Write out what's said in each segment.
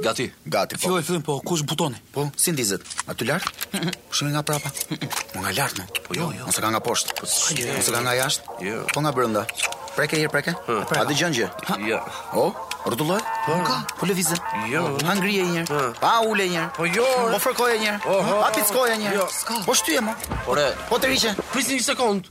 Gati. Gati po. Fillo fillim po, kush butoni? Po, si ndizet? Aty lart? Po shihmë nga prapa. Po nga lart, no. Po jo, jo. Ose ka nga poshtë. Po si? Ose ka nga jashtë? Jo. Po nga brenda. Preke një herë preke. A dëgjon gjë? Jo. O, rrotullohet? Po. Nuk ka. Po lëvize. Jo. Pa ngrije një herë. Pa ule një herë. Po jo. Po fërkoje një herë. Po pickoje një herë. Jo. Po shtyje më. Ore, po tërhiqe. Prisni një sekond.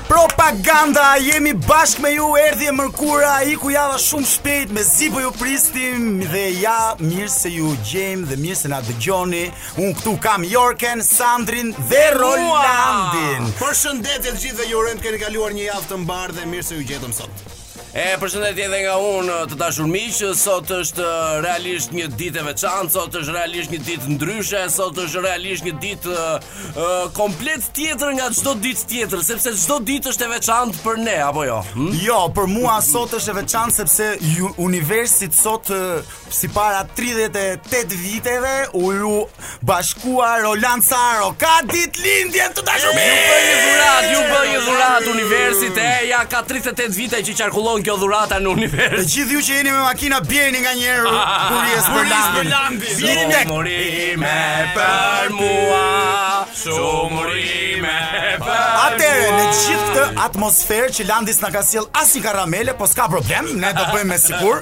Propaganda, jemi bashkë me ju, erdhi e mërkura, iku java shumë shpejt mezi po ju prisnim dhe ja mirë se ju gjejmë dhe mirë se na dëgjoni. Unë këtu kam Jorken, Sandrin dhe Rolandin. Përshëndetje të gjithëve, ju urojmë të keni kaluar një javë të mbarë dhe mirë se ju gjetëm sot. E përshëndetje edhe nga unë të dashur miq, sot është realisht një ditë e veçantë, sot është realisht një ditë ndryshe, sot është realisht një ditë uh, komplet tjetër nga çdo ditë tjetër, sepse çdo ditë është e veçantë për ne apo jo? Hm? Jo, për mua sot është e veçantë sepse universit sot si para 38 viteve iu bashkua Roland Saro. Ka ditëlindje të dashur miq. Iu bë një dhurat, iu bë një dhurat universit e ja ka 38 vite që qarkullon kjo dhurata në univers. Të gjithë ju që jeni me makina bjerini nga një herë borisë për Landin. Bjerini tek. Urime për mua. Shumë urime për Atëre në gjithë këtë atmosferë që Landi s'na ka sjell as një karamele, po s'ka problem, ne do bëjmë me sikur.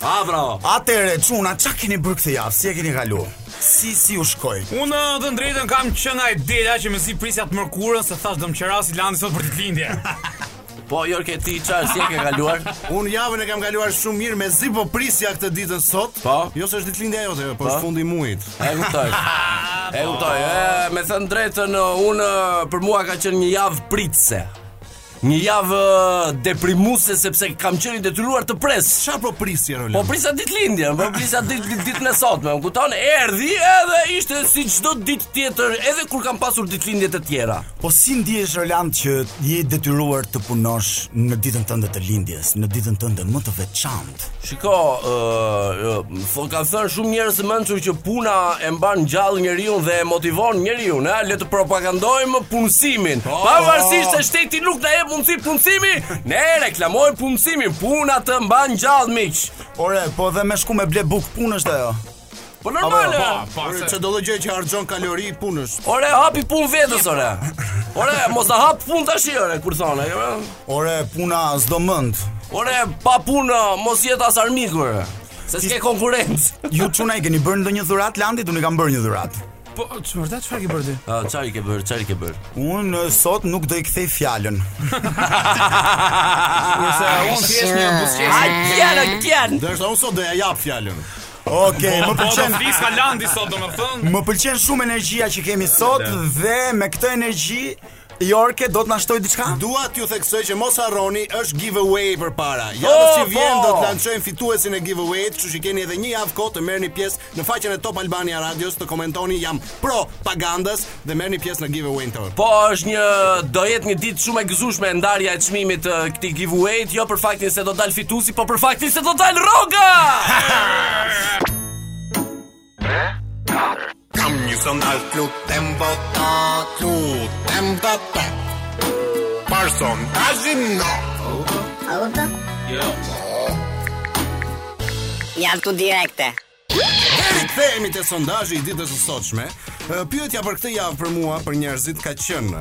A bravo. Atëre çuna, çka keni bërë këtë javë? Si e keni kaluar? Si si u shkoi? Unë uh, të drejtën kam që nga e diela që mezi prisja të mërkurën se thash do më qerasi Landi sot për ditëlindje. Po Jorke ti çfarë si e ke kaluar? Unë javën e kam kaluar shumë mirë mezi po prisja këtë ditën sot. Po. Jo se është ditëlindja jote, po, po është fundi i muajit. E kuptoj. e kuptoj. Me thënë të drejtën, unë uh, për mua ka qenë një javë pritjeje. Një javë deprimuese sepse kam qenë i detyruar të pres. Ça po prisje Roland? Po prisja ditëlindjen, po prisja ditë ditën e sotme. Më kupton? Erdhi edhe ishte si çdo ditë tjetër, edhe kur kam pasur ditëlindje të tjera. Po si ndihesh Roland që je i detyruar të punosh në ditën tënde të lindjes, në ditën tënde më të veçantë? Shiko, ë uh, kanë thënë shumë njerëz të mençur që puna e mban gjallë njeriun dhe e motivon njeriun, le të propagandojmë punësimin. Oh, Pavarësisht se shteti nuk na jep mundësi punësimi, ne reklamojmë punësimin, puna të mban gjallë miq. Ore, po dhe me shku me ble buk punë është ajo. Po normal. Po çdo lloj gjë që harxhon kalori punë është. Ore, hapi punë vetes ore. Ore, mos ta hap punë tashi ore, kur thonë, jo. Ore, puna s'do mend. Ore, pa punë mos jet as armiku. Se s'ke konkurrencë. Ju çuna i keni bërë ndonjë dhurat Landit, unë i kam bërë një dhurat. Po, që vërtet çfarë ke bërë ti? Ah, çfarë ke bërë? Çfarë ke bërë? Unë eh, sot nuk do i kthej fjalën. Kurse unë thjesht buzëqesh. Ai janë, ai janë. Ndërsa unë sot do ja jap fjalën. Okej, okay, po, më pëlqen. Po, fliska Landi sot, domethënë. Më pëlqen shumë energjia që kemi sot dhe me këtë energji Jorke do të na shtoj diçka? Dua t'ju theksoj që mos harroni, është giveaway përpara. Javën që vjen do të lançojmë fituesin e giveaway-t, kështu që keni edhe një javë kohë të merrni pjesë në faqen e Top Albania Radios, të komentoni jam Propagandas dhe merrni pjesë në giveaway-n tonë. Po ëë do jetë një ditë shumë e gëzueshme ndarja e çmimit të këtij giveaway-t, jo për faktin se do dal fituesi, po për faktin se do dal rroga. Kam një sondazh lutem vota, lutem vota. Par sondazhin no. A u ta? Jo. Ja tu direkte. Rikthehemi te sondazhi i ditës së sotshme. Pyetja për këtë javë për mua, për njerëzit ka qenë.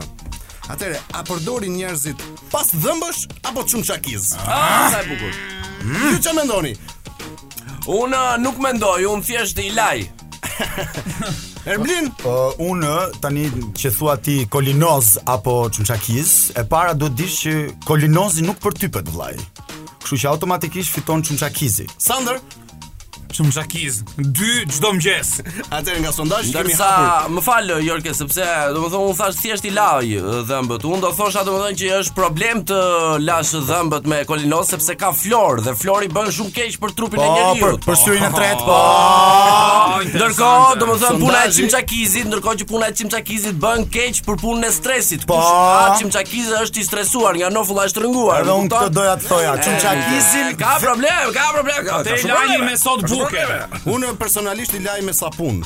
Atëre, a përdorin njerëzit pastë dhëmbësh apo çumçakiz? Ah, sa e bukur. Ju çfarë mendoni? Unë nuk mendoj, unë thjesht i laj. Erblin, uh, unë tani që thua ti kolinoz apo çumçakiz, e para duhet dish që kolinozi nuk përtypet vllai. Kështu që automatikisht fiton çumçakizi. Sander, Çumçakiz, dy çdo mëngjes. Atëherë nga sondazhi kemi Ndërsa, hapur. më fal Jorke sepse domethënë unë thash thjesht i laj ë, dhëmbët. Unë do thosha domethënë që është problem të lash dhëmbët me kolinos sepse ka flor dhe flori bën shumë keq për trupin e njeriu. Po, për, për syrin e tretë, po. Ah, ndërkohë, domethënë puna e çimçakizit, ndërkohë që puna e çimçakizit bën keq për punën e stresit. Po, ah, çimçakizi është i stresuar nga nofulla e shtrënguar. Edhe unë këtë doja të thoja, çimçakizi ka problem, ka problem. T'i lajmë me sodë buke. Unë personalisht i laj me sapun.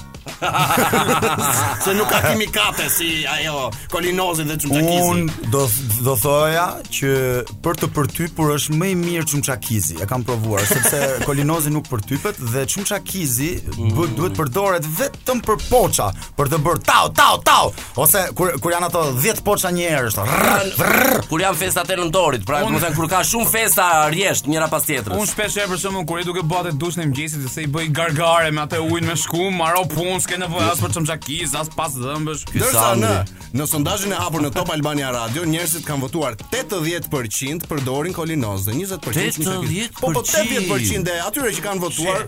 Se nuk ka kimikate si ajo kolinozi dhe çumçakizi. Unë do thoja që për të përtypur është më i mirë çumçakizi. E kam provuar sepse kolinozi nuk përtypet dhe çumçakizi mm. duhet të përdoret vetëm për poça, për të bërë tau tau tau. Ose kur kur janë ato 10 poça një herë është. rrrr, rrrr. Kur janë festat e nëntorit, pra Unë- do të thënë kur ka shumë festa rjesht njëra pas tjetrës. Unë shpesh herë për shembull kur je duke bërë atë dushin e mëngjesit dhe se i bëj gargare me atë ujin me shkum, maro punë, s'ke nevojë as për çamçakiz, as pastë dhëmbësh. Ky Ndërsa në Sandri. në sondazhin e hapur në Top Albania Radio, njerëzit kanë votuar 80% përdorin kolinoz dhe 20% 80%? Po po 80% e atyre që kanë votuar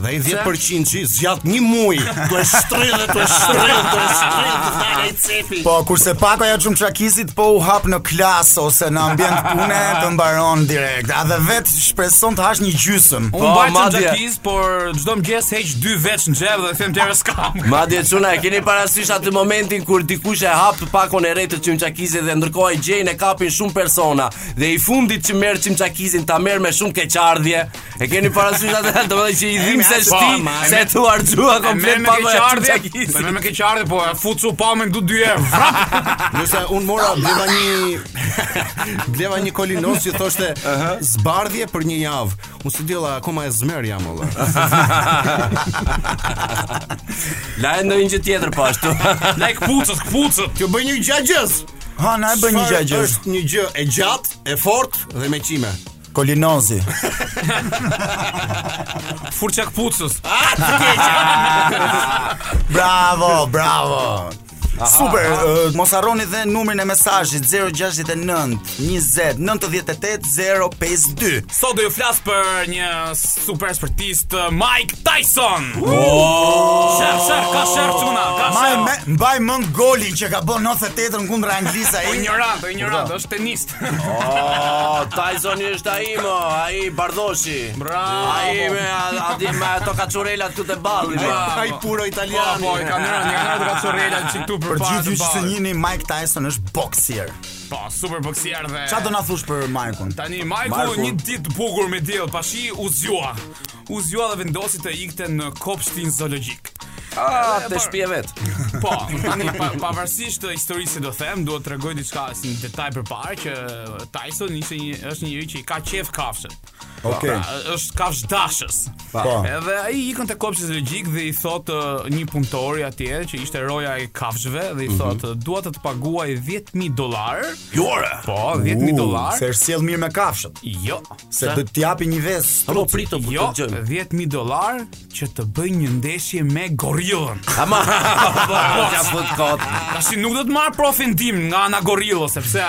Dhe ai 10 përqind që zgjat një muj Ta shtrydh dhe ta shtrydh Ta shtrydh dhe te cepi Po, kurse pakoja çumçakizit Po u hap në klasë ose në ambient pune Të mbaron direkt Edhe vetë shpreson të hash një gjysëm Unë mbaj që madje- çimçakiz, por çdo mëngjes heq dy veç në xhep dhe them të tjerë s'kam. Madje çuna e keni parasysh atë momentin kur dikush e hap pakon e re të çimçakizit dhe ndërkohë gjejnë e kapin shumë persona dhe i fundit që merr çimçakizin ta merr me shumë keqardhje E keni parasysh atë, domethënë që i dhimbset shti, po, se t'u harxhua komplet pa më ardhur. Po me keqardhje po, futsu pa më këtu 2 euro. Nëse un mora bleva një bleva një kolinos që thoshte zbardhje për një javë. Unë s'e dija akoma e zmer jam olla. Laje ndonjë gjë tjetër po ashtu. Laj kpucët, kpucët. Kjo bëj një gjëegjëzë. Ha, na e bëj një gjëegjëzë. Është një gjë e gjatë, e fortë dhe me qime. Kolinozi. Furça këpucës. Bravo, bravo. Super, uh, mos harroni dhe numrin e mesazhit 069 20 98 052. Sot do ju flas për një super sportist uh, Mike Tyson. Wow! Sherr, sherr, ka sherr çuna, ka sherr. Mbaj mend golin që ka bën 98 kundër Anglisë ai. Injorant, injorant, është tenist. Oh, Tysoni është ai mo, ai bardhoshi. Bravo. Ai me aty me ato kaçurrelat këtu te balli. Ai, ai puro italian. Po, po, e kanë rënë, janë ato kaçurrela që këtu përpara. Për gjithë ju që s'e njihni Mike Tyson është boksier. Po, super boksier dhe Çfarë do na thush për Mike-un? Tani Mike-u një ditë të bukur me diell, pasi u zgjua. U zgjua dhe vendosi të ikte në kopshtin zoologjik. Ah, te shpia vet. Po, tani pa, pavarësisht historisë që do them, duhet të tregoj diçka si një detaj përpara që Tyson ishte një është një njeri që i ka qef kafshët. Okej. Okay. Pra, është kafshëdashës. Po. po. Edhe ai ikën te kopshti zoologjik dhe i thotë uh, një punëtori atje që ishte roja e kafshëve dhe i mhm. thotë mm -hmm. dua të të paguaj 10000 dollarë. Jo ore. Po, 10000 dollarë. Se është sjell mirë me kafshët. Jo. Se do të japi një veç. Po prit ta dëgjojmë. 10000 dollar që të bëj një ndeshje me gorillën. Ama. Po, ja fut kot. Tash nuk do të merret përbuzje nga ana gorillës, sepse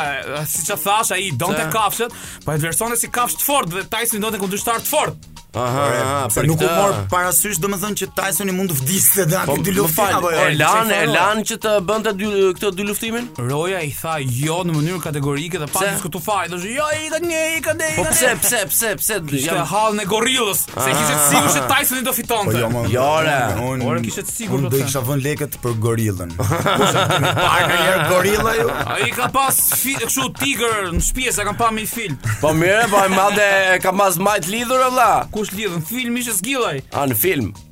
siç e thash ai donte kafshët, po e vlerësonte si kafshë të fortë dhe Tyson donte kundërshtar të fortë. Aha, aha, pse nuk u mor parasysh domethënë që Tysoni mund të vdiste dhe anë po, dyluftim apo jo. E lanë, e lanë që të bënte dy këtë dyluftimin? Roja i tha jo në mënyrë kategorike dhe pa diskutuar fare, Jo, i ka një, i ka dhe, Po pse, pse, pse, pse të Kishte ia hallin e gorillës, se kishte të sigurt se Tyson i do Po fitonte. jo, më. Jo, ore. Unë Ore, kishte të sigurt, Unë do i pse? kisha vënë lekët për gorillën. Parë në herë gorilla ju. Ai ka pas fi- kështu tigër në shtëpi se kam pa me film. Po mirë, po ai madje e ka pas majt lidhur valla. Kush lidh në film ishte zgillaj. A në film.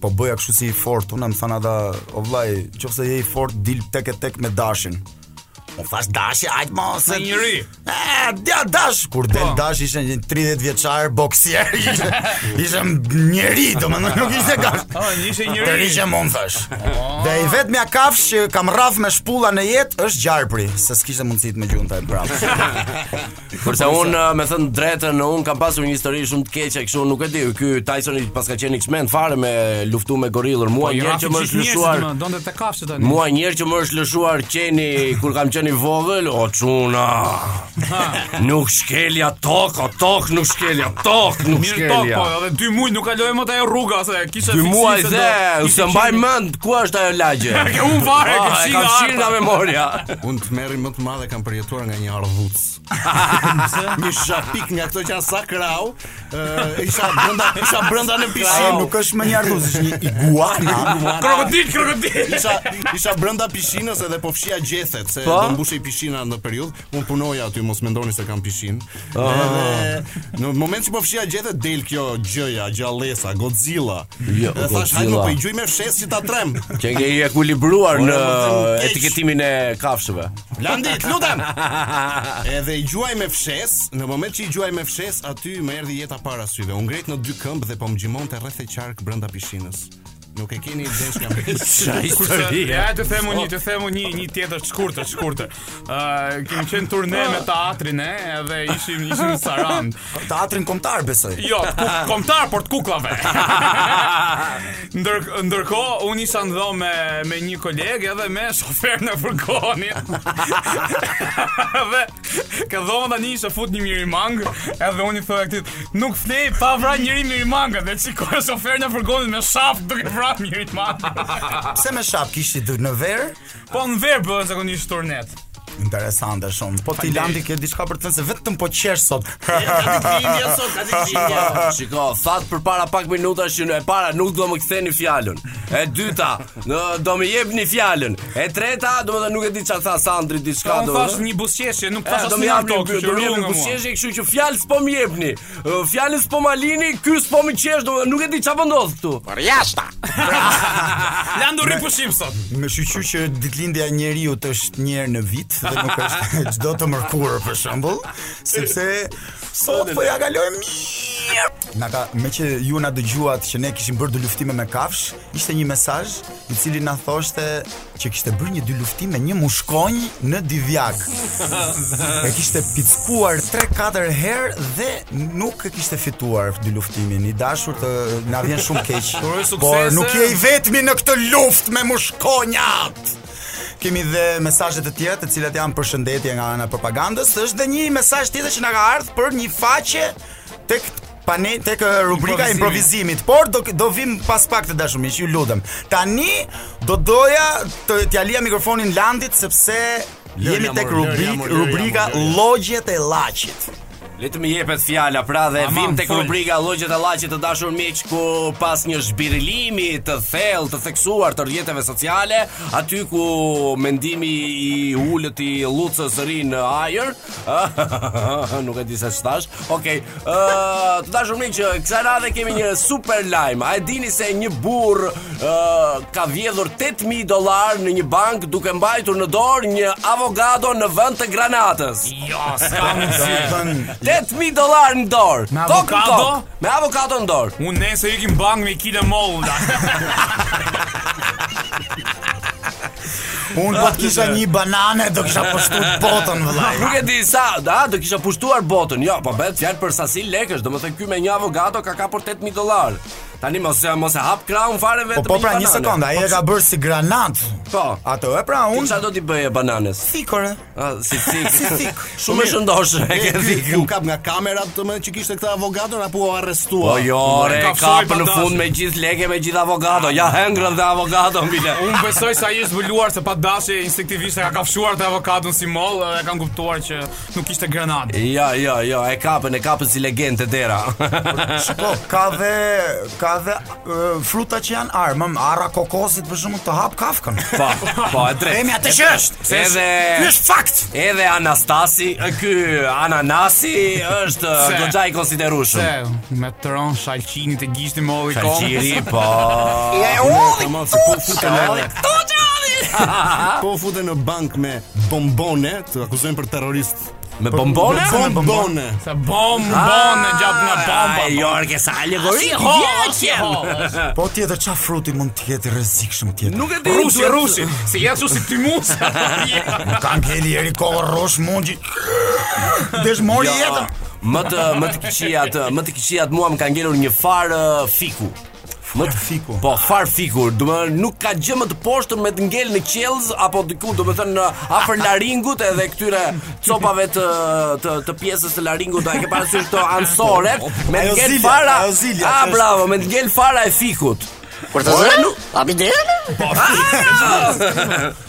Po bëja kështu si i fort, unë më thanë ata, o vllai, nëse je i fort, dil tek e tek me dashin. Unë thash dashi, ajt ma ose... Një njeri. E, dja dash. Kur del po. dash, ishte një 30 vjeçar boksier. Ishte, ishte njeri, domethënë nuk ishte dash. O, oh, ishte njeri. Të rishë më unë thash. Oh. Dhe e vetmja kafshë që kam rraf me shpulla në jetë, është gjarpri. Se s'kishte mundësi të më gjunte prapë. Kurse unë uh, me thënë të drejtën, unë kam pasur një histori shumë të keqe kështu, nuk e di. Ky Tysoni paska qenë i çmend fare me luftu me gorillën. Mua po, njëherë që më është lëshuar. Donte të kafshë tani. Mua njëherë që më është lëshuar qeni kur kam qenë i vogël, o çuna. Nuk shkelja tokë, o tokë nuk shkelja tokë, nuk shkelja. Mirë tokë, po edhe dy muaj nuk kaloja më ajo rruga se kisha fiksim. Dy muaj dhe unë s'e mbaj mend ku është ajo lagje. Unë fare, ah, ke fshi nga memorja. Unë të merrim më të madh e kam përjetuar nga një hardhucë. një zhapik nga këto që janë sa krahu, ë isha brenda, isha brenda në Ai pishinë. nuk është më një hardhucë, është një iguana. Krokodil, krokodil. Isha isha brenda pishinës edhe po fshija gjethet se Po? do mbushej pishina në periudhë. Unë punoja aty, mos mendoni se kam pishinë. Edhe në moment që po fshija gjethe del kjo gjëja, gjallesa, Godzilla. Jo, Dhe thash, hajde më Godzilla. po i gjuj me fshesë që ta tremb. Qenke i ekuilibruar Ore, në më thënë Po, keq. etiketimin e kafshëve. Landi, të lutem. Edhe i gjuaj me fshesë, në moment që i gjuaj me fshesë, aty më erdhi jeta para syve. U ngrejt në dy këmbë dhe po më gjëmonte rreth e qark brenda pishinës. Nuk e keni ide çka më ke. Ça histori. Ja të them unë, të them unë një tjetër të shkurtër, të shkurtër. Ë, uh, kemi qenë turne me ah. teatrin e edhe ishim ishim në Sarandë. Teatrin kombëtar besoj. Jo, kombëtar por të kuklave. Ndër ndërkohë unë isha në dhomë me me një koleg edhe me shoferin e furgonit. Te dhoma tani ishte fut një merimangë, edhe unë i thoja këtij, nuk flej pa vra njëri merimangën, dhe çikjo shoferi i furgonit me shapkë duke vra merimangën. Pse me shapka ishit ju në verë? Po në verë bëhen po, zakonisht turnet. Interesante shumë. Po ti Landi ke diçka për të thënë se vetëm po qesh sot. Ja, ka ditëlindjen sot, ka ditëlindjen. Shiko, thatë përpara pak minutash që e para nuk do më ktheni fjalën. E dyta, Në do më jepni fjalën. E treta, domethënë nuk e di çfarë tha Sandri diçka do. Unë thash një buzëqeshje, nuk thash asnjë fjalë. Do më jep do më jep buzëqeshje, kështu që fjalë s'po më jepni. Fjalë s'po më lini, ky s'po më qesh, do nuk e di çfarë po ndodh këtu. Por ja ashtu. Land do rri pushim sot. Me shyqyr që ditëlindja e njeriut është një herë në vit dhe nuk është çdo të mërkurë për shembull, sepse sot po ja kalojmë mirë. Na ka, meqë ju na dëgjuat që ne kishim bërë dyluftime me kafshë, Ishte një mesazh i cili na thoshte që kishte bërë një dyluftim me një mushkonjë në Divjakë. E kishte pickuar 3-4 herë dhe nuk e kishte fituar dyluftimin. I dashur, na vjen shumë keq. Por nuk je i vetmi në këtë luftë me mushkonjat. Kemi dhe mesazhe të tjera të cilat janë përshëndetje nga ana e propagandës. Është dhe një mesazh tjetër që na ka ardhur për një faqe tek Pa ne tek rubrika e improvizimit, por do do vim pas pak të dashur miq, ju lutem. Tani do doja të t'ia lija mikrofonin Landit sepse jemi tek rubrik, rubrika Llogjet e Llaçit. Le të më jepet fjala pra dhe Aman, vim tek rubrika Llogjet e Llaçit të dashur miq ku pas një zhbirilimi të thellë të theksuar të rrjeteve sociale, aty ku mendimi i ulët i llucës rri në ajër, Nuk e di se ç'thashë. Okej. Okay. Uh, të dashur miq, kësaj radhe kemi një super lajm. A e dini se një burrë uh, ka vjedhur 8000 dollar në një bankë duke mbajtur në dorë një avokado në vend të granatës? Jo, s'kam 8000 dollar në dorë. Me avokado? Me avokado në dorë. Unë nesër iki në bankë me kile mollë. Unë po të kisha një banane, do kisha pushtuar botën, vëlla. Nuk e di sa, da, do kisha pushtuar botën. Jo, po bëhet fjalë për sasi lekësh, domethënë ky me një avokado ka kapur 8000 dollar. Tani mos e mos e hap krahun fare vetëm. Po, po pra një sekondë, ai e ka bërë si granatë. Po. Atë, pra unë. Ça do t'i bëje bananës? Si kore. Ah, si thikë. Si thikë. Shumë e shëndoshë. E ke thikë. U kap nga kamerat të më që kishte këtë avokadon apo u arrestua. Po jo, u kap në fund me gjithë lekë me gjithë avokado. Ia hëngrën dhe avokadon bile. Unë besoj se ai është zbuluar se pa dashje instinktivisht e ka kafshuar atë avokadon si mollë dhe kanë kuptuar që nuk ishte granatë. Ja, ja, ja, e kapën, e kapën si legendë te dera. Po, ka dhe ka dhe fruta që janë armë, arra e kokosit për shembull të hap kafkën. Po, po, e drejtë. Kemi atë që është. Edhe ky është fakt. Edhe Anastasi, ky ananasi është goxha i konsiderueshëm. Se m'ka ra shalqini te gishti i madh i këmbës. Shalqini, po. Ja, u. Po fute në bankë me bombone, të akuzojnë për terrorist Me bombone? Me bombone. Sa bombone ah, vjen nga bomba. Jo, që sa alegori. Po tjetër ça fruti mund të jetë i rrezikshëm tjetër. Nuk e di. Rrushi, rrushi. Se ja çu si ti mus. Nuk kanë keli eri kohë rrosh mundi. Desh mori jetën. Më të më të këqijat, më të këqijat mua më ka ngelur një farë fiku. Më të fikur. Po farë fiku, domethënë nuk ka gjë më të poshtër me të ngel në qiellzë apo diku, domethënë afër laringut edhe këtyre copave të të, të pjesës së laringut, a e ke parasysh këto anësoret, po, po, po. me të ngel fara. Ah, bravo, me të ngel fara e fikut. Për të zënë? Bajamet? Po. Ah!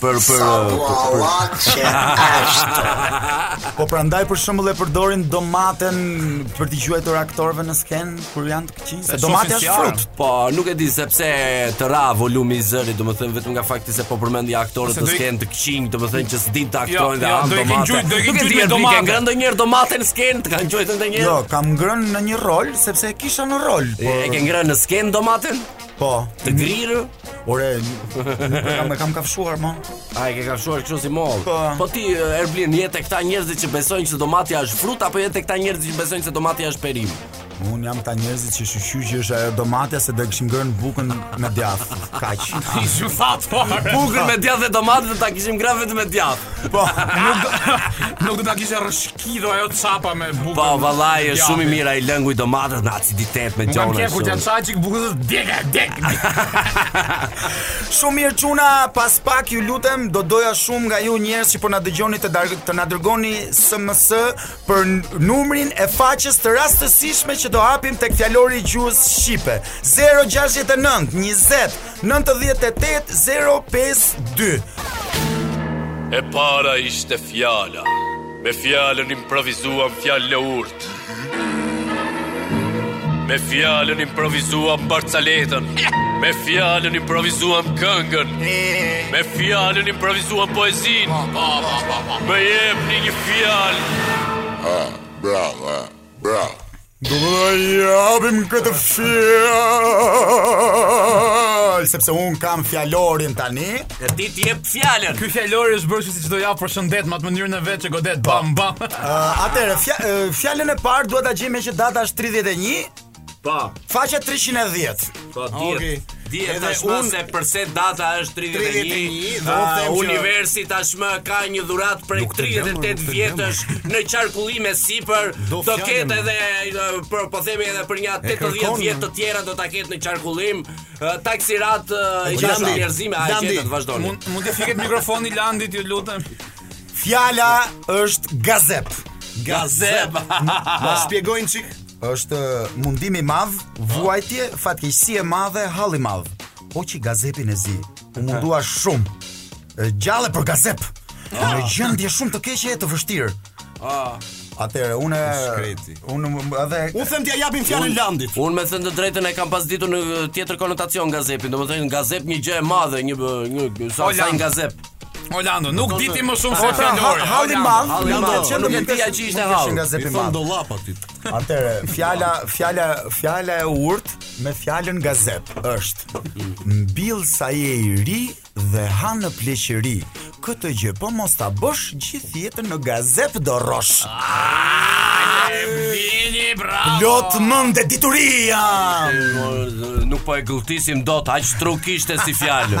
për për sa buallat që është. Po prandaj për shembull e përdorin domaten për t'i gjuajtur aktorëve në skenë kur janë të këqij, se domatja është frut. Po, nuk e di sepse të ra volumi i zërit, domethënë vetëm nga fakti se po përmendje aktorët në skenë të këqij, domethënë që s'din të aktrojnë dhe hanë domate. Do të gjuajë domate. Ke ngrënë ndonjëherë domaten në skenë, të kanë gjuajtur ndonjëherë. Jo, kam ngrënë në një rol sepse e kisha në rol. E ke ngrënë në skenë domaten? Po, të grirë. Ore, nuk e kam e kam kafshuar më. A e ke kafshuar kështu si mollë? Po. Po ti Erblin, je te këta njerëz që besojnë se domatja është frut apo je te këta njerëz që besojnë se domatja është perime? Unë jam te këta njerëz që shyqyr që është ajo domatja se do e kishim ngrënë bukën me djathë. Kaq. Ti ju fat fare. Bukën me djathë dhe domate do ta kishim ngrënë vetëm me djathë. Po, nuk do, nuk do ta kishte rrësh qitur ajo çapa me bukën. Po vallahi është shumë i mirë ai lëngu i domates me aciditet me gjëra. Nuk kur janë çaj çik bukës dega deg. Shumë mirë çuna, pas pak ju lutem, do doja shumë nga ju njerëz që po na dëgjoni të dar, të na dërgoni SMS për numrin e faqes të rastësishme që do hapim tek fjalori i gjuhës shqipe. 069 20 98052 E para ishte fjala. Me fjalën improvizuam fjalën e urtë. Me fjalën improvizuam barcaletën. Me fjalën improvizuam këngën. Me fjalën improvizuam poezinë. Më jepni një fjalë. Ah, bravo, ah, bravo. Do të ta japim këtë fjalë Sepse unë kam fjalorin tani E ti ti jep fjalën Ky fjalori është bërë që si që do japë përshëndet Me atë mënyrën e vet që godet po. bam bam uh, Atëherë, fja, uh, fjalën e parë duhet ta gjejmë meqë data është 31 Pa po. Faqja 310 Po ah, dhjetë. Okay. Dihet tashmë un... se përse data është 31. 31 dhe ah, universi që... tashmë ka një dhuratë prej 38 vjetësh në qarkullim e sipër. Do, do ketë edhe eh, për po themi edhe për nja 80 vjet të tjera do ta ketë në qarkullim. Eh, taksirat eh, i janë njerëzime, ai që do të vazhdojnë. Mund mund të fiket mikrofoni i Landit, ju lutem. Fjala është gazep. Gazep. Po shpjegojnë çik. Është mundim i madh, vuajtje, fatkeqësi e madhe, hall i madh. Hoqi gazepin e zi. U mundua shumë. E, Gjallë për gazep. Ah. Në gjendje shumë të keqe e të vështirë. Ah. Atëherë unë Shkreti. unë m- edhe Unë them t'ia japim fjalën Landit. Unë me thënë të drejtën e kam pas ditur në tjetër konotacion gazepin, domethënë gazep një gjë e madhe, një një sa O, sa Land. një gazep. O Lando, nuk di ti më shumë se fjalori. Hall i madh, hall i madh. Që nuk e di ai që ishte hall. Gazep i madh. Do llap aty. Atëre, fjala, fjala, fjala e urtë me fjalën gazep është mbill sa je i ri dhe ha në pleqëri. Këtë gjë po mos ta bësh gjithë jetën në gazep do rrosh. Vini, bravo. Lot mend e dituria. Nuk po e gëlltisim dot, aq turqishte si fjalë.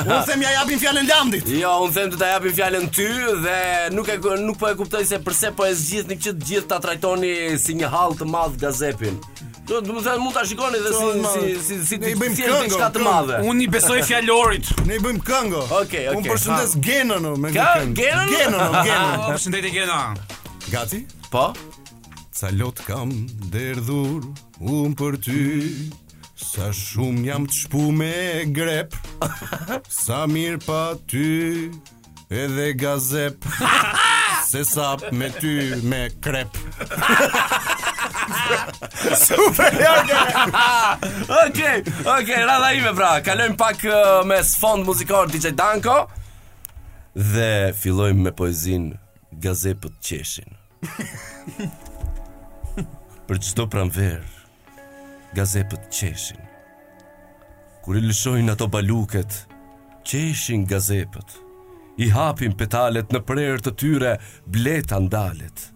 Unë them t'ia japim fjalën Landit. Jo, unë them të ta japim fjalën ty dhe nuk e nuk po e kuptoj se përse po e zgjidhni që të gjithë ta trajtoni si një hall të madh gazepin. Domethënë mund ta shikoni dhe si si si si ti bëjmë këngë diçka të madhe. Unë i besoj fjalorit. Ne i bëjmë këngë. Okej, okej. Unë përshëndes Genon me këngë. Genon, Genon, Genon. Përshëndetje Genon. Gati? Po. Sa lot kam derdhur Unë për ty Sa shumë jam të shpu me grep Sa mirë pa ty Edhe gazep Se sa me ty me krep Super, ok. ok, ok, radha ime pra. Kalojmë pak uh, me sfond muzikor DJ Danko dhe fillojmë me poezinë Gazepët qeshin. Për çdo pranverë, gazepët qeshin. Kur i lëshojnë ato baluket, qeshin gazepët. I hapin petalet në prehër të tyre, bleta ndalet.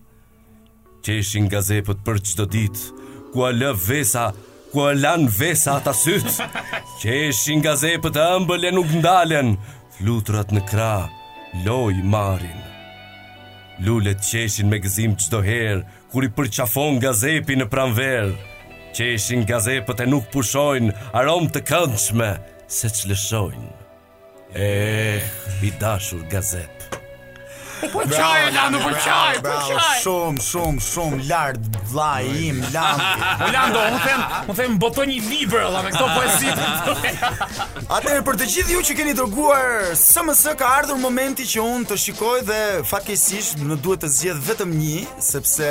Qeshin gazepët për çdo ditë, kur ua lë vesa, kur ua lan vesa ata sytë. Qeshin gazepët ëmbël e nuk ndalen, fluturat në krah, lojë marrin. Lulet qeshin me gëzim çdo herë kur i përqafon gazepi në pranverë. Qeshin gazepët e nuk pushojnë aromë të këndshme se çlëshojnë. Eh, i dashur gazep. Po çaj la në po çaj, po çaj. Shum, shum, shum lart vllai im, lart. Po Lando, un them, un them boto një libër valla me këto poezi. Atëherë për të gjithë ju që keni dërguar SMS ka ardhur momenti që unë të shikoj dhe fatkeqësisht më duhet të zgjedh vetëm një sepse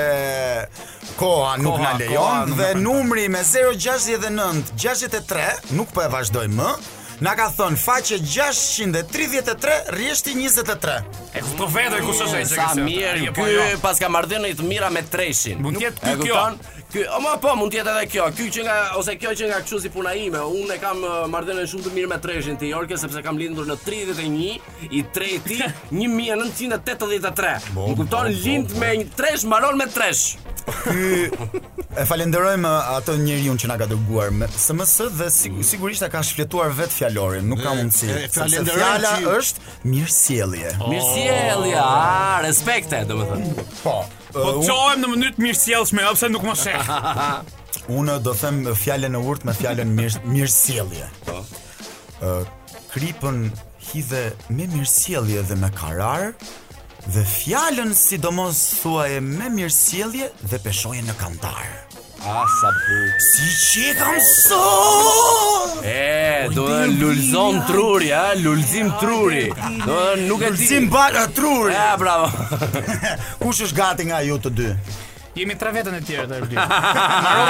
koha nuk na lejon dhe numri me 069 63 nuk po e vazhdoj më. Na ka thënë faqe 633 rrjeshti 23. E kupto vetë kush është ai që ka. Sa mirë, ky paska marrëdhënie të mira me treshin. Mund të jetë ky kjo. Ky, ama po, mund t'jetë edhe kjo, ky qenka, ose kjo qenka kshu si puna ime, unë e kam marrëdhënie shumë të mirë me treshin ti Jorke, sepse kam lindur në 31 i treti 1983. Më kupton, lind me një tresh, maron me tresh. Ky e falenderojmë uh, atë njeriun që na ka dërguar me SMS dhe sigur, sigurisht e ka shfletuar vet fjalorin, nuk ka mundësi. E falenderojmë fjala që... është mirësjellje. Oh. Mirësjellja, ah, respekte, domethënë. Po. Po të çohem në mënyrë të mirësjellshme, jo pse nuk më sheh. Unë do them fjalën e urtë me fjalën mirë mirësjellje. Po. Ë kripën hidhe me mirësjellje dhe me karar dhe fjalën sidomos thuaje me mirësjellje dhe peshoje në kantar. Ah, sa bukur. Siç e kam sot! E, do të lulzojë truri, a? Lulzim truri. Do dhe nuk e di... Lulzim valla truri. E, bravo. Kush është gati nga ju të dy? Jemi tre veta e tjerë të e bërë.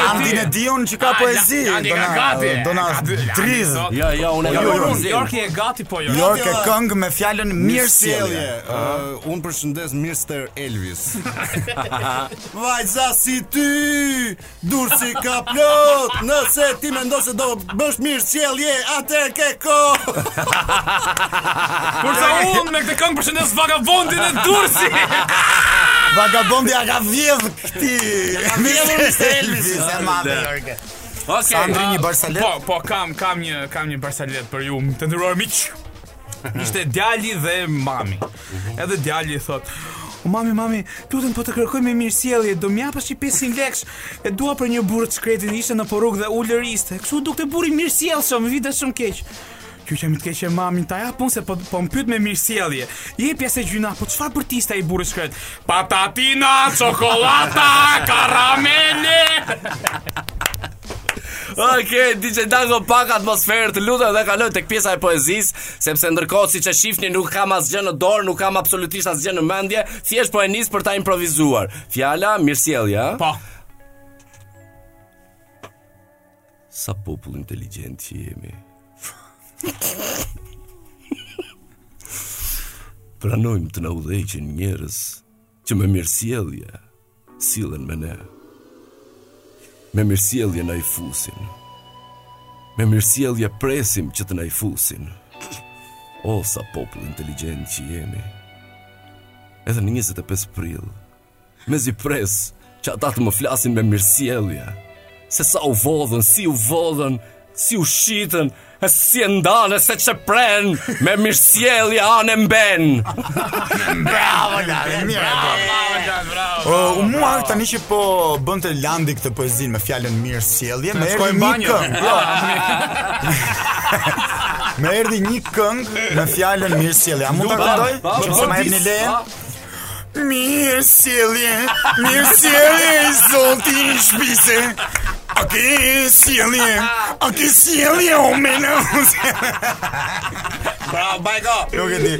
Andi mendon që ka poezi. Andi e ka gati. Do na driz. Ja, ja, unë e ka poezi. Jorki e gati po jo. Jorki këngë me fjalën mirësjellje. Unë përshëndes Mister Elvis. Vajza si ty, Durrsi ka plot, nëse ti mendon se do bësh mirësjellje, atë e ke kot. Kurse unë me këtë këngë përshëndes vagabondin e Durrsit. Vagabondi e ka vjedh këtij. Ka vjedh në selvi, si se ma dhe jërge. Okay, Sandri një barsaletë? Po, po, kam, kam një, kam një barsaletë për ju, të nderuar miq. Ishte djali dhe mami. Edhe djali i thot, o mami, mami, të lutem po të kërkoj me mirësjellje, do m'japësh ti 500 leksh, e dua për një burrë të shkretin, ishte nëpër rrugë dhe ulëriste, kështu dukej burrë i mirësjellshëm, m'erdhi shumë keq. Kjo çuni të keqen mami, ta jap unë se po, po më pyet me mirësjellje. Jepja se gjynah, po çfarë bërtiste ai burrë i shkretë? Patatina, çokolata, karamele! Okej, okay, DJ Dango pak atmosferë të lutem dhe kaloj tek pjesa e poezisë. Sepse ndërkohë siç e shifni nuk kam asgjë në dorë, nuk kam absolutisht asgjë në mendje, thjesht po e nis për ta improvizuar. Fjala mirësjellje, hë? Po. Sa popull inteligjent që jemi. Pranojmë të na udhëheqin njerëz Që me mirësjellje sillen me ne. Me mirësjellje na i fusin. Me mirësjellje presim që të na i fusin. O sa popull inteligjent që jemi. Edhe në 25 prill, mezi pres që ata të më flasin me mirësjellje, se sa u vodhën, si u vodhën, si u shitën, e si e ndane, seç u prenë, me mirësjellje, anë e mbanë. bravo, Landi, bravo, bravo, bravo. O, mua tani që po bënte Landi këtë poezinë me fjalën mirësjellje, më erdhi një këngë. Jo. Më erdhi një këngë me fjalën mirësjellje. A mund ta këndoj? Që po ma erdi një lejë? Mirësjellje, mirësjellje, zoti i shpisë. A ke sjellje, a ke sjellje, o mena. Bravo, Bajko! Nuk e di.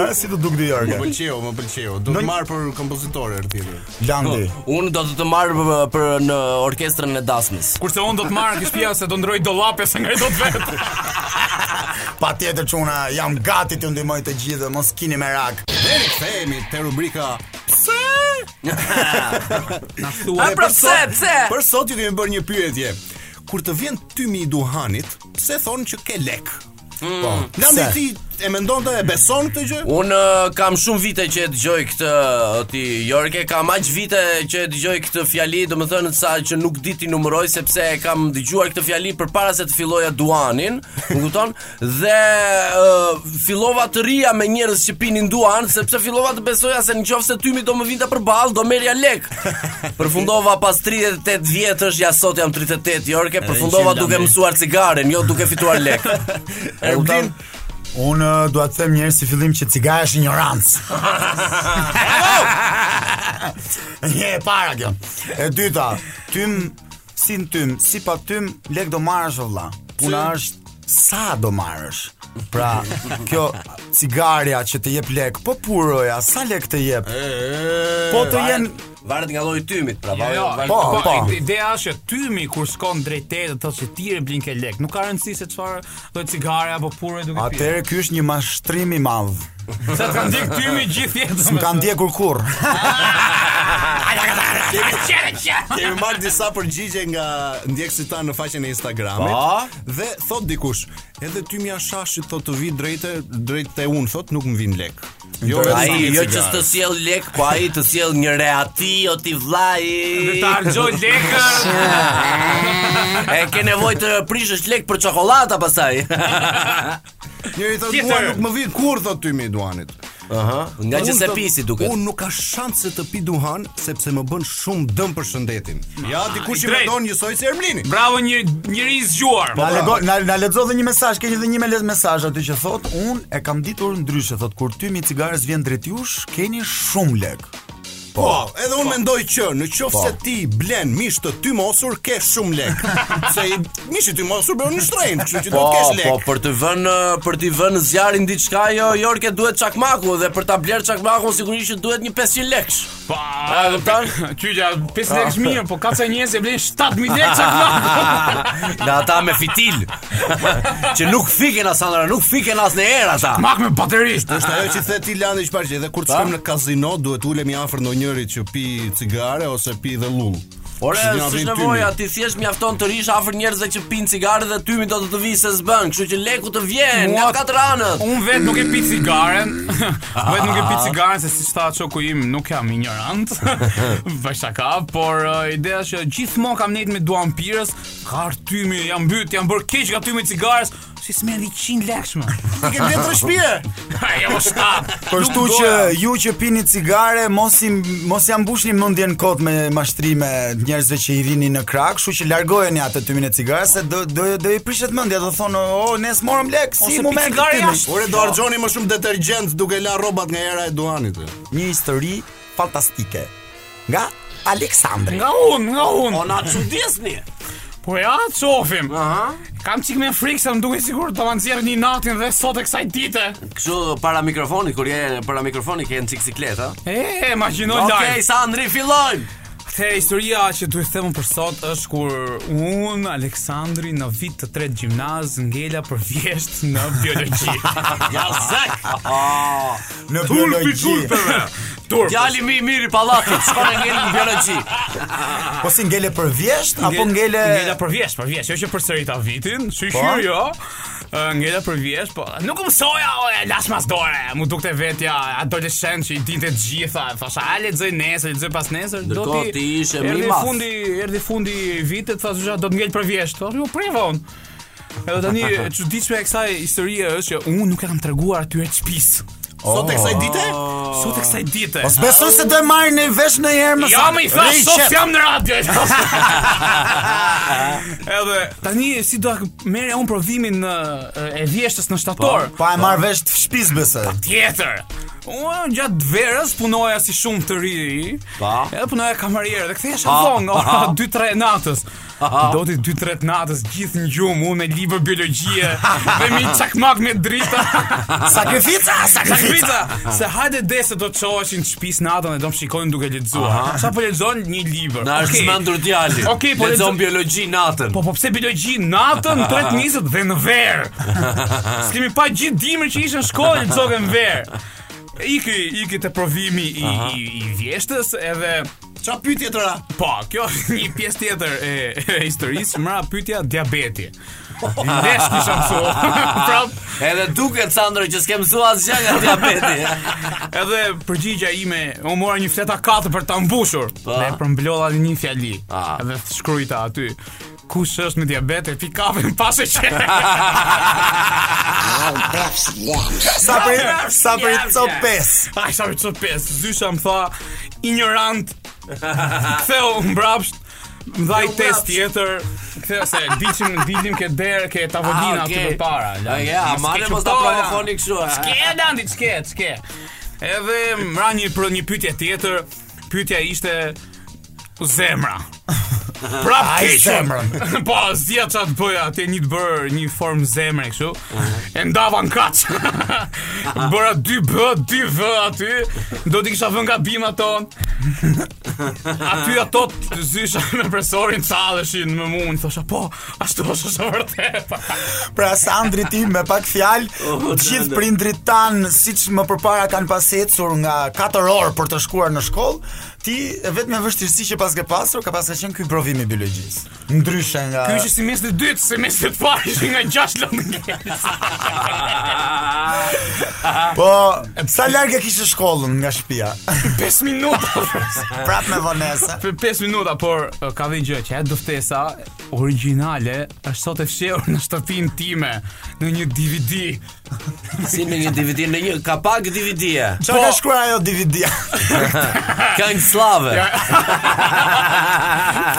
A, si t'u duk ti Jorke? Më pëlqeu, më pëlqeu. Do të Ndonjë- marr për kompozitore të tjerë. Landi. Unë do të të marr për- për në orkestrën e dasmës. Kurse unë do të marr te shtëpia se do ndrroj dollapë se nga i do të vetë. Patjetër që unë jam gati t'ju ndihmoj të gjithë dhe mos kini merak. Ne rikthehemi te rubrika Pse? Na thuaj për sot, pse? Për sot ju kemi bërë një pyetje. Kur të vjen tymi i duhanit, pse thonë që ke lek? Mm, po. Landi ti e mendon, ti e beson këtë gjë? Unë uh, kam shumë vite që e dëgjoj këtë uh, ti Jorke, kam aq vite që e dëgjoj këtë fjali, domethënë sa që nuk di t'i numëroj sepse e kam dëgjuar këtë fjali përpara se të filloja duhanin, më kupton? Dhe uh, fillova të rrija me njerëz që pinin duhan, sepse fillova të besoja se në qoftë se tymi do më vinte përballë, do merrja lek. përfundova pas 38 vjetësh, ja sot jam 38 Jorke, përfundova duke mësuar cigaren, jo duke fituar lek. e u tanë... Unë uh, dua të them njëherë si fillim që cigarja është injorancë. Një e para kjo. E dyta, tym Si në tym, si pa tym, lek do marrësh o vlla. Puna është sa do marrësh. Pra, kjo cigarja që të jep lek, po puroja, sa lek të jep? Po atëherë varet nga lloji i tymit, pra varet. Jo, jo, varet- po, po, po. Ideja është që tymi kur shkon drejt teje të thotë se ti e ble, ke lek. Nuk ka rëndësi se çfarë Këto cigare apo purë duke pirë. Atëherë ky është një mashtrim i madh. Sa të ndjek tymi gjithë jetën. S'më ka ndjekur kurrë. Kemi marrë disa përgjigje nga ndjekësit tanë në faqen e Instagramit po. dhe thot dikush, edhe tymi i hashashit thot të vijë drejt drejt te unë thot nuk më vijnë lek. Jo vetëm Ai një jo që cigare. s'të sjell lek, po ai të sjell një reati o ti vllai. Dhe ta harxhon lekun. E ke nevojë të prishësh lek për çokollata pastaj. Njëri thotë Tjetër. mua nuk më vjen kurrë thotë tymi i duhanit. Aha, ngaqë Unë s'e thot, pi si duket. Unë nuk ka shanse të pi duhan sepse më bën shumë dëm për shëndetin. Ja ah, dikush i mendon njësoj si Ermlini. Bravo një njeri i zgjuar. Na lexo na, na lexo dhe një mesazh, ke edhe një me mesazh aty që thot, unë e kam ditur ndryshe, thot kur tymi i cigares vjen drejt jush, keni shumë lek. Po, po, edhe unë po. mendoj që në qoftë po. se ti blen mish të tymosur ke shumë lek. se Mishi i tymosur bën më shtrenjtë, kështu që do po, të kesh lek. Po, për të vënë për të vënë zjarrin diçka jo, Jorke duhet çakmaku dhe për ta blerë çakmakun sigurisht që duhet një 500 lekësh. Po, a do të qyja 500 lekësh mirë, po ka ca njerëz që blejnë 7000 lekë çakmakun. Na ata me fitil. që nuk fiken as nga era, nuk fiken as në erë ata. Çakmak me bateri. Është ajo që the ti Landi që edhe kur të shkojmë në kazino duhet ulemi afër ndonjërit që pi cigare ose pi dhe llullë. Ore, s'është nevoja, ti thjesht mjafton të rrish afër njerëzve që pinë cigare dhe tymi do të të vijë se s'bën, kështu që leku të vjen nga katër anët. Unë vetë nuk e pi cigaren. vetë nuk e pi cigaren se siç tha shoku im, nuk jam injorant. Bëj shaka, por uh, ideja është që gjithmonë kam nejt me duhanpirës, nga tymi, jam mbyt, jam bërë keq nga tymi i cigares. Si smerdi 100 lekë më. Ti ke blerë tre shtëpi. A jo shtatë. Kështu që ju që pini cigare, mos i mos ia mbushni mendjen kot me mashtrime njerëzve që i vini në krah, kështu që largojeni atë tymin e cigares se do do do i prishet mendja, do thonë, "Oh, ne s'morëm lek, si më merr cigare jashtë." Ore do harxhoni më shumë detergjent duke la rrobat nga era e duhanit. Një histori fantastike nga Aleksandri. Nga unë, nga unë. Po na çudisni. Po ja, shofim. Aha. Kam çik me frikë se më duket sikur do ma nxjerrë inatin dhe sot e kësaj dite. Kështu para mikrofonit, kur je para mikrofonit ke një çik siklet, ha? E, e imagjino okay, Okej, Sandri, fillojmë. Te historia që duhet të them për sot është kur unë Aleksandri në vit të tretë gjimnaz ngela për vjeshtë në biologji. Jazëk. në biologji. Turpi turpeve. Turp. Djali më i mirë i pallatit, shkon e ngel në biologji. Po si ngele për vjeshtë apo ngele Ngela për vjeshtë, për vjeshtë, jo që përsërita vitin, shyqyr Po. jo. Ë, Ngela për vjeshtë, po nuk mësoja, o, e lashë mas dore, mu dukte vetja adoleshent që i dinte të gjitha, thosha, a lexoj nesër, lexoj pas nesër, do Ndërkohë ti ti ishe më i erdhi madh. fundi, erdhi fundi i vitit, thashë, do të ngel për vjeshtë, thashë, jo, preva unë. Edhe tani e çuditshme e kësaj historie është që unë nuk ja kam treguar atyre të shpisë. Sot e kësaj dite? Sot e kësaj dite. Mos besoj se do e marrin vesh njëherë më Ja më i thash Rri, sot qep. jam në radio. e thash. Edhe tani si do ta merrja unë provimin e vjeshtës në shtator. Pa e marrë vesh të shpis besoj. Tjetër. Unë gjatë verës punoja si shumë të rinj. Po. Edhe punoja kamarier dhe kthehesha Po, vonë, nga ora 2-3 natës. Plot dy tre të natës gjithë në gjumë, unë me libër biologjie dhe me çakmak me drita. Sakrifica, sakrifica. Se hajde dhe se do të çoheshin të shtëpisë natën dhe do të shikonin duke lexuar. Ça po lexon një libër. Na është çmendur djali. Okej, po lexon biologji natën. Po po pse biologji natën tre të natës dhe në verë. S'kemi pa gjithë dimrin që ishe në shkollë lexon në verë. Iki, iki te provimi i, i, i vjeshtës edhe Ça pyetje të ra? Po, kjo është një pjesë tjetër e, e historisë, më ra pyetja diabeti. Kishe shumë thua. Prap, Edhe duket Sandër që s'ke mësuar asgjë nga diabeti. edhe përgjigja ime, unë mora një fletë A4 për ta mbushur. Po. E përmblodha në një fjali. Ah. Edhe shkrujta aty. Kush është me diabet e pi kafen pa sheqer. Sa për sa për copë 5. Ai sa për copë 5. Zysha më tha injorant. Ktheu mbrapsht. Më dha një test tjetër. Ktheu se dilnim dilnim ke deri ke tavolina ah, aty përpara. Ja, marrë mos ta provoni kështu. S'ke Sandri, s'ke, s'ke. Edhe më ra një për një pyetje tjetër. Pyetja ishte zemra. Prapë ke zemrën. Po, s'dija ça të bëja, atë një të bër një formë zemre kështu. E ndava në katërsh. Bëra dy B, dy V aty. Do t'i kisha vënë gabim ato. Aty ato të zysha me profesorin talleshin me mu, thosha po, Ashtu është e vërtetë. Pra Sandri ti me pak fjalë, të gjithë prindërit tanë siç më përpara kanë pas ecur nga 4 orë për të shkuar në shkollë, ti vetmen vështirësi që paske pasur ka pas qenë ky provim i biologjisë. Ndryshe nga Ky ishte semestri i dytë, semestrin e parë isha nga 6 lëndë. Po, sa larg e kishe shkollën nga shtëpia? 5 minuta. Prap me vonesa. Për 5 minuta, por uh, ka dhe një gjë që dëftesa, originale është sot e fshehur në shtëpinë time në një DVD. Si në një DVD, në një kapak DVD-e. Çfarë po. ka shkruar ajo DVD-a? Këngë slave.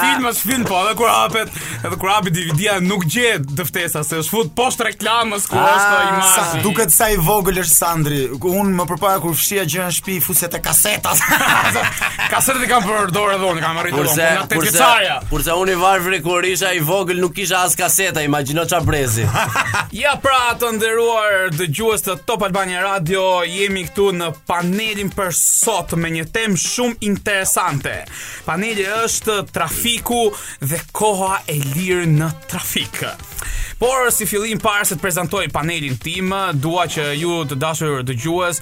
Film është film, po edhe kur hapet, edhe kur hapet DVD-a nuk gjendet dëftesa se është fut poshtë reklamës ku ah, është imazhi. Duket sa i vogël është Sandri. Unë më përpara kur fshihja gjëra Pi fuset e kasetat. Kasetat i kam për dorë edhe unë, kam arritur kurse, unë, po kurse, kurse unë i varfri kur isha i vogël nuk kisha as kaseta, imagjino ça brezi. ja pra të nderuar dëgjues të Top Albania Radio, jemi këtu në panelin për sot me një temë shumë interesante. Paneli është trafiku dhe koha e lirë në trafik. Por si fillim para se të prezantoj panelin tim, dua që ju të dashur dëgjues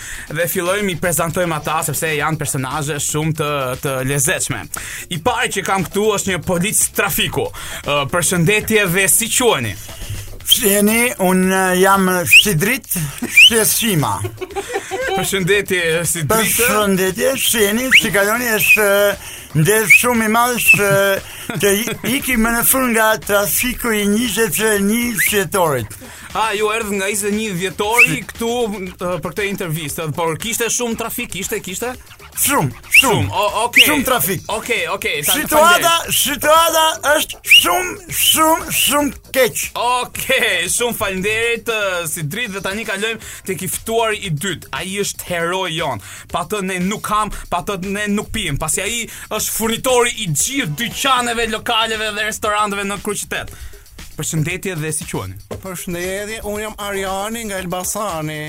dhe fillojmë i prezantojmë ata sepse janë personazhe shumë të të lezetshme. I pari që kam këtu është një polic trafiku. Uh, përshëndetje dhe si quheni? Përshëndetje, unë jam Sidrit Sheshima. Përshëndetje Sidrit. Përshëndetje, përshëndetje, si kaloni, është nder shumë i madh të ikim më në fund nga trafiku i 21 dhjetorit. Ah, ju erdhët nga 21 dhjetori këtu për këtë intervistë, por kishte shumë trafik, kishte, kishte? Shumë, shumë, okay. shumë trafik. Ok, ok, situata, situata është shumë, shumë, shumë keq. Ok, shumë faleminderit, Sidrit dhe tani kalojmë tek i ftuari i dytë, ai është heroi jonë, pa të ne nuk hamë, pa të ne nuk pimë, pasi ai është furnitori i gjithë dyqaneve, lokaleve dhe restoranteve në kryeqytet. Përshëndetje dhe si quheni? Përshëndetje, unë jam Arjani nga Elbasani.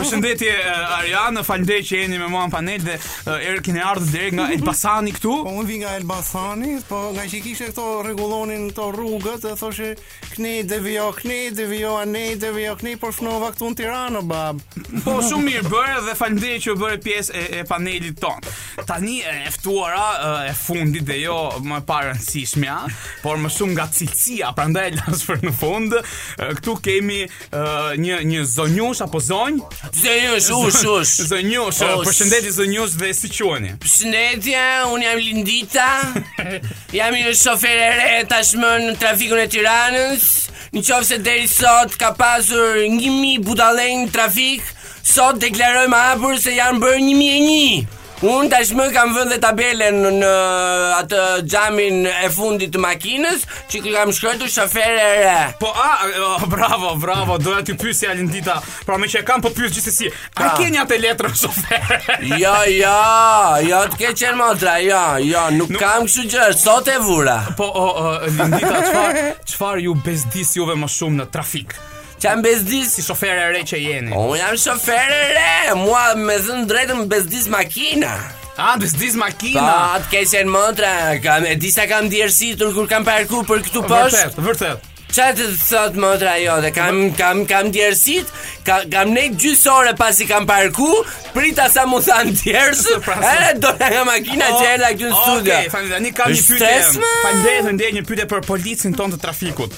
Përshëndetje uh, Arjan, faleminderit që jeni me mua në panel dhe uh, erë keni ardhur direkt nga Elbasani këtu. Po unë vi nga Elbasani, po nga që kishte këto rregullonin këto rrugët, e thoshin kni devijo, kni devijo, ne devijo, kni, përfundova këtu në Tiranë o bab. Po shumë mirë bëre dhe faleminderit që u bëre pjesë e, e panelit tonë. Tani e ftuara e fundit dhe jo më parëndësishmja, por më shumë nga cilësia, prandaj e lashë për në fund, këtu kemi një, një zonjushë apo zonjë? Zonjushë, ush, ush. Zonjushë, përshëndetje zonjushë dhe si quheni? Përshëndetje, unë jam Lindita, jam një shofere e re tashmë në trafikun e Tiranës, në qoftë se deri sot ka pasur një mijë budallenj në trafik, Sot deklarojmë hapur se janë bërë 1001. Unë tashmë kam vënë dhe tabelën në atë xhamin e fundit të makinës që kam shkruar shofere e re. Po a, oh, bravo, bravo, doja të pyesja Lindita, pra meqë e kam po të pyes gjithsesi. A pra. ke një atë letër shofere? Jo, jo, jo të keqen motra, jo, jo, nuk, nuk... kam kështu gjë, sot e vura. Po o, o Lindita, çfarë çfarë ju bezdis juve më shumë në trafik? Ça ju bezdis si shofer e re që jeni Unë jam shofer e re Mua me zënë drejtën më bezdis makina A, të bezdis makina Pa, po, të keqen motra kam, E di sa kam djersitur kur kam parku për këtu poshtë Vërtet, vërtet Ça të të thotë motra jo dhe kam, kam, kam djersit ka, Kam nejt gjysmë ore pas i kam parku Prita sa m'u thanë djersët pra, e re, dola nga makina oh, që jam këtu në studio Ok, faleminderit kam një pytje Faleminderit dhe një një pytje për policin tonë të trafikut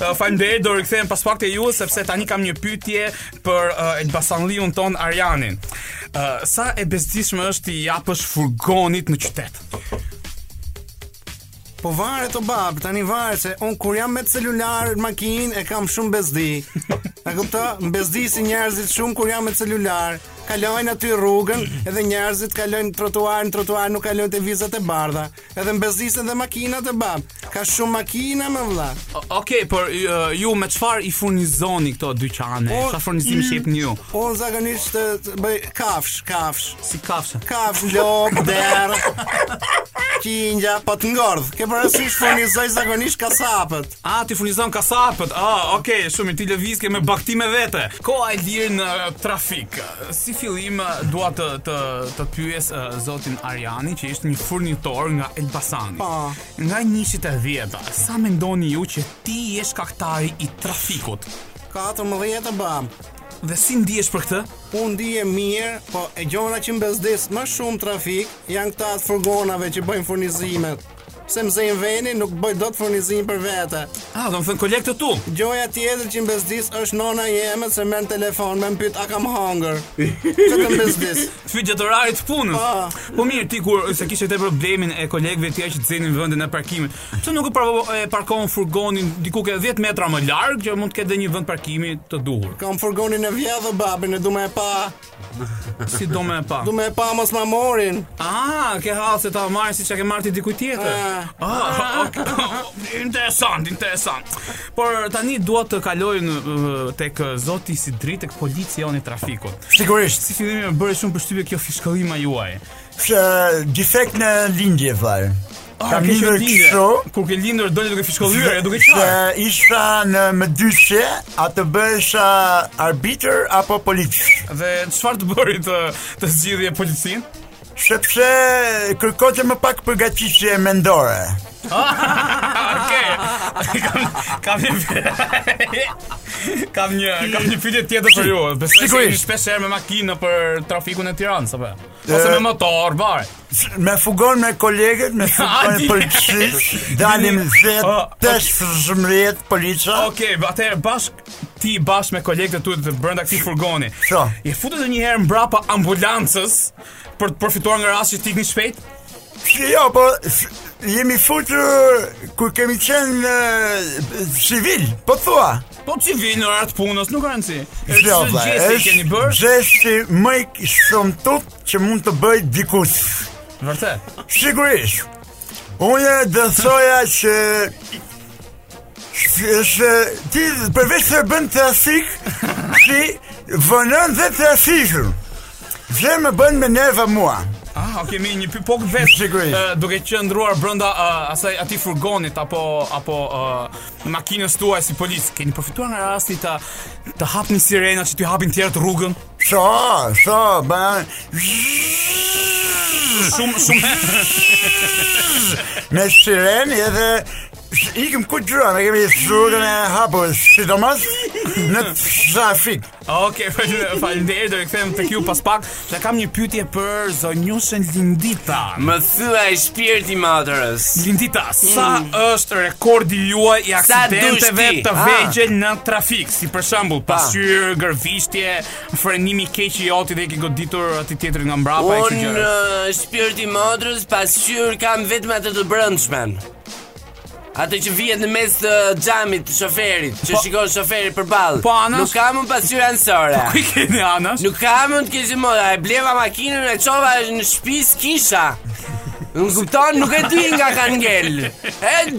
Uh, Faleminderit, do rikthehem pas pak te ju sepse tani kam një pyetje për uh, Elbasanliun ton Arianin. Uh, sa e bezdisshme është t'i japësh furgonit në qytet? Po varet o bab, tani varet se unë kur jam me celular në makinë e kam shumë bezdi. A kupton? M'bezdisin njerëzit shumë kur jam me celular. Kalojnë aty rrugën, edhe njerëzit kalojnë trotuar në trotuar nuk kalojnë te vizat e bardha. Edhe m'bezdisin dhe makinat o bab. Ka shumë makina o vlla. Okej, okay, por uh, ju me çfarë i furnizoni këto dyqane? Çfarë furnizim mm, jepni ju? Po zakonisht bëj kafshë, kafshë, si kafshë. Kafshë lopë derr. Qingja po të ngordhur. Ke parasysh furnizoj zakonisht kasapët. Ah ti furnizon kasapët. Ah, ok, shumë mirë, ti lëvizke me bagëti me vete. Koha e lirë në trafik. Si fillim dua të të të pyes zotin Ariani që ishte një furnitor nga Elbasani. Po. Nga njëshi te dhjeta, sa mendoni ju që ti je shkaktari i trafikut? 14 o bab. Dhe si ndihesh për këtë? Unë ndihem mirë, po gjona që m'bezdis më shumë n'trafik janë këta të furgonave që bëjnë furnizimet. Se më zejnë venin, nuk bëj dot furnizim për vete. A, ah, domethënë kolegët e tu. Gjoja tjetër që më bezdis është nona jeme se më merr n'telefon, me më pyt a kam hangër. Që kjo më bezdis. Të fy gjatë orarit punës. Po. Ah. Po mirë, ti kurse kishe te problemin e kolegve tjerë që të zënë vendin e parkimit, pse nuk e parkon furgonin diku ke 10 metra më larg që mund të ketë dhe një vend parkimi të duhur. Kam furgonin e vjedhë, o bab, e du me e pa. Si do me e pa? Do me e pa mos ma morrin. Ah, ke hall se ta marrin siç e ke marrë ti dikujt tjetër. Ah, ah okay. interesant, interesant. Por tani dua të kaloj në uh, tek uh, zoti Sidrit tek polici i trafikut. Sigurisht. Si fillim më bëri shumë përshtypje kjo fishkëllima juaj. Ça, defekt në lindje vallë. Ah, Ka qenë kështu. Kur ke lindur dole duke fishkëllyer, a duke qarë. Isha në mëdyshje, a të bëhesha arbitër apo polic. Dhe çfarë të bëri të të zgjidhje policin? Sepse kërkonte më pak përgatitje mendore. Okej. Kam kam një Kam një kam një pyetje tjetër për ju. Besoj se jeni Sigurisht. shpesh herë me makinë për trafikun e Tiranës apo? jo? Ose me motor, varet. me furgon me kolegët, me furgon e policisë, dalim vetë, oh, të shëmërit, policia. Okej, okej, atë e bashk, ti bashk me kolegët e tu brënda këtij furgoni. Po. I futeni edhe njëherë mbrapa ambulancës, për të përfituar nga rasti që të ikni shpejt? Jo, po, jemi futur, kur kemi qenë civil, po të thua. Po civil në orar punës, nuk ka rëndësi. Është gjesti që keni bërë. Gjesti më i shëmtuar që mund të bëj dikush. Vërtet. Sigurisht. Unë do të thoja që ti përveç se bën trafik, ti vonon dhe trafikun. Dhe më bën me nerva mua. Ah, ok, me një pipok vetë sigurisht. Uh, duke qëndruar brenda uh, asaj atij furgonit apo apo uh, makinës tuaj si polic, keni përfituar nga rasti të të hapni sirenat që të hapin të tjerët rrugën? Sho, sho, ba. Shumë shumë. Me siren edhe ikim ku gjëra, ne kemi rrugën e hapur, sidomos, në trafik. Ok, faleminderit, do kthehem tek ju pas pak, që kam një pytje për zonjushën Lindita. Më thua e shpirt i motrës. Lindita, sa mm. është rekordi juaj i aksidenteve të ah. vegjël në trafik? Si për shembull, pasqyrë, gërvishtje, frenim i keq i joti dhe ke goditur atë tjetrin nga mbrapa e kështu gjëra. Unë uh, shpirt i motrës pasqyrë kam vetëm atë të brëndshmen. Atë që vihet në mes të xhamit të shoferit, që po, shikon shoferi përballë. Po anas. Nuk kam më pasqyrë anësore. Po ku i keni anas. Nuk kam më të keqen motra, e bleva makinën e çova në shtëpi kisha. Më kupton, nuk e di nga kanë ngel.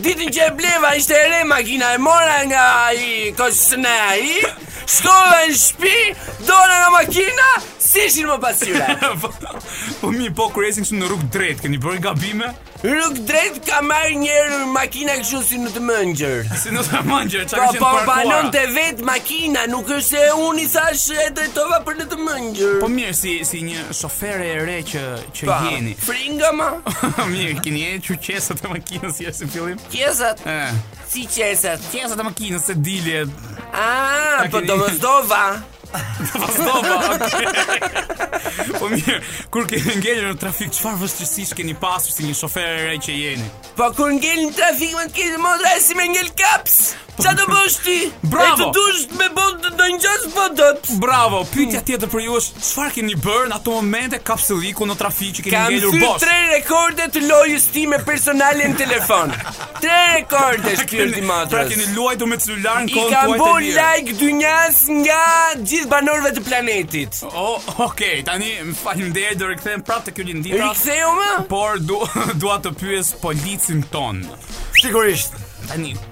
Ditën që e bleva ishte e re makina e mora nga ai koncesionari. Shkova në shtëpi, dola nga makina, s'ishin më pasqyrat. Po, po mi po kur ecni kështu në rrugë drejt, keni bërë gabime? Rrugë drejt ka marr makina kështu si në të mëngjer. Si në të mëngjer, çka kishte parkuar. Po po banon te vet makina, nuk është se unë i thash e drejtova për në të mëngjer. Po mirë si si një shofere e re që që pa, jeni. Fringa ma? Mirë, keni hequr qeset e makinës si është në fillim? Qeset? E. Si qeset? Qeset e makinës e dilje. A, për po do më zdova. Po mirë, kur ke ngelur në trafik, çfarë vështirësish keni pasur si një shofer e re që jeni? Po kur ngel në trafik, më ke më dha si më ngel kaps. Ça do bësh ti? Bravo. Edhe të dush me bo ndonjë gjë s'bo dot. Bravo. Pyetja tjetër për ju është çfarë keni bërë në ato momente kapsëlliku në trafik që keni ngelur bosh? Kam tre rekorde të lojës time personale në telefon. Tre rekorde është kjo ti madh. Pra keni luajtur me celular në kohën tuaj të lirë. I kam bërë like dynjas nga gjithë banorëve të planetit. Oh, okay. Tani faleminderit do rikthehem prapë te ti Lindita. Rikthehu më. Por dua të pyes policin tonë. Sigurisht. Tani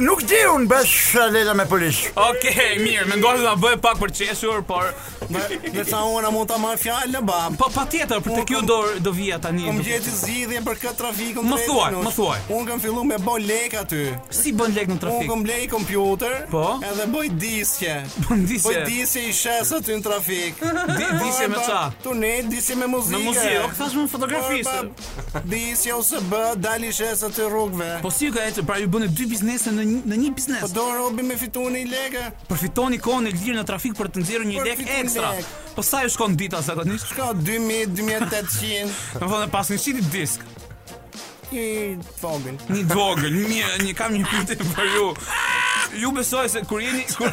Nuk di unë bësh shaleta me policë. Okej, okay, mirë, mendoj ta bëj pak për të qeshur, por me me sa unë mund ta marr fjalën bab. Po patjetër, për te ti do do vija tani. Unë e gjeta zgjidhjen për këtë trafikun. Më thuaj, më thuaj. Unë kam filluar me bo lek aty. Si bën lek në trafik? Unë kam ble kompjuter, po. Edhe bëj diske. Bën diske. Bëj diske i shes aty në trafik. Diske me ça? Tunet, diske me muzikë. Me muzikë, ok, thash me fotografi. Disqe o se bëj, dal i shes aty rrugëve. Po si ju ka ecë, pra ju bëni dy biznese në një, në një biznes. Po do robi me fituar një lekë. Përfitoni kohën e lirë në trafik për të nxjerrë një lek ekstra. Lek. Po sa ju shkon dita zakonisht? Shko 2000, 2800. Domethënë paske shit një disk. Një vogël. Një vogël, një një kam një pyetje për ju. Ju besoj se kur jeni kur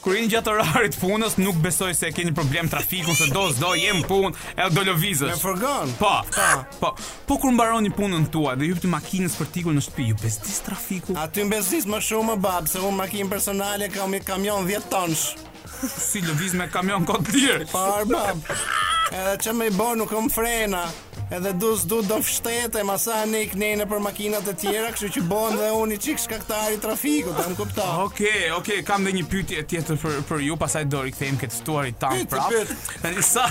kur jeni gjatë orarit punës nuk besoj se keni problem trafiku se do s'do jem punë Edhe do lëvizësh. Me furgon. Po. Po. Po. Po kur mbaroni punën tuaj dhe hypni makinës për t'ikur në shtëpi, ju bezdis trafiku. Aty m'bezdis më shumë bab, se unë makinë personale kam një kamion 10 tonsh. Si lëviz me kamion kohën e lirë. Po bab. Edhe ça m'i bo nuk kam frena Edhe du s'du do mështetem anej knej nëpër makinat e tjera Kështu që bohem dhe unë një çikë shkaktari trafiku Ta kuptova Oke, okay, oke, okay, kam dhe një pyetje tjetër për, për ju Pastaj do rikthehemi te të ftuarit tanë prapë Tani sa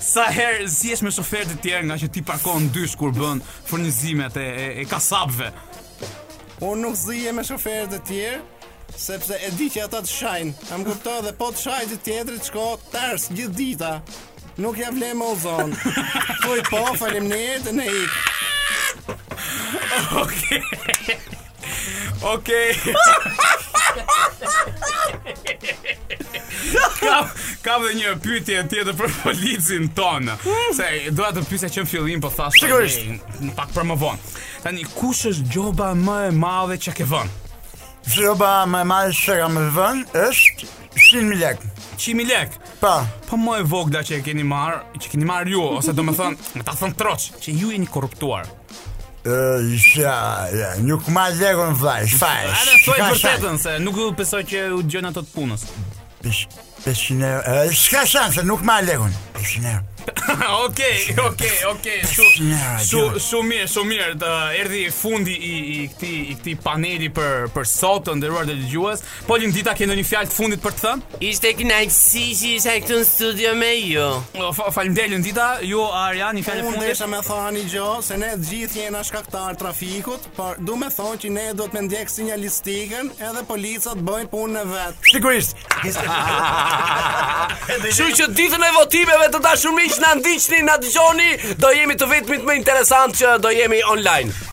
Sa herë zihesh me shoferë të tjerë ngaqë ti parkon dysh kur bën furnizimet e e, e kasapëve. Unë nuk zihem me shoferë të tjerë, sepse e di që ata të shajnë. Kam kuptuar dhe po të shajti tjetri të shko ters gjithë dita. Nuk ja vle me u zon. Thuaj po, faleminderit dhe ik. Okej. Okej. Kam kam dhe një pyetje tjetër për policin tonë. Se doja ta pyesja që në fillim po thashë. Sigurisht. Një pak për më vonë. Tani kush është gjoba më e madhe që ke vënë? Gjoba më e madhe që kam vënë është 100.000 lekë. 100.000 lekë. Pra, po më e vogla që e keni marr, që keni marr ju ose domethën, me ta thon troç, që ju jeni korruptuar. Ë, ja, ja, nuk ma lejon vllai, shfaj. Ana soi vërtetën se nuk do të besoj që u dëgjon ato të punës. Pish, pish ne, s'ka shanse, nuk ma lejon. Pish ne. Okej, okej, okej. Shumë shumë mirë, shumë mirë. Erdhi fundi i i këtij i këtij paneli për për sot të nderuar dëgjues. Po Lindita ke ndonjë fjalë të fundit për të thënë? Ishte kënaqësi që isha këtu në studio me ju. Faleminderit Lindita, ju Arjan, një fjalë e fundit. Unë desha me than një gjo, se ne të gjithë jena shkaktar t'trafikut, por du me thonë që ne duhet me ndjekë sinjalistikën edhe policat bëjnë punën e vet. Sigurisht! Shu që ditën e votimeve të dashur miq na ndiqni, na dëgjoni, do jemi të vetmit më interesant që do jemi online.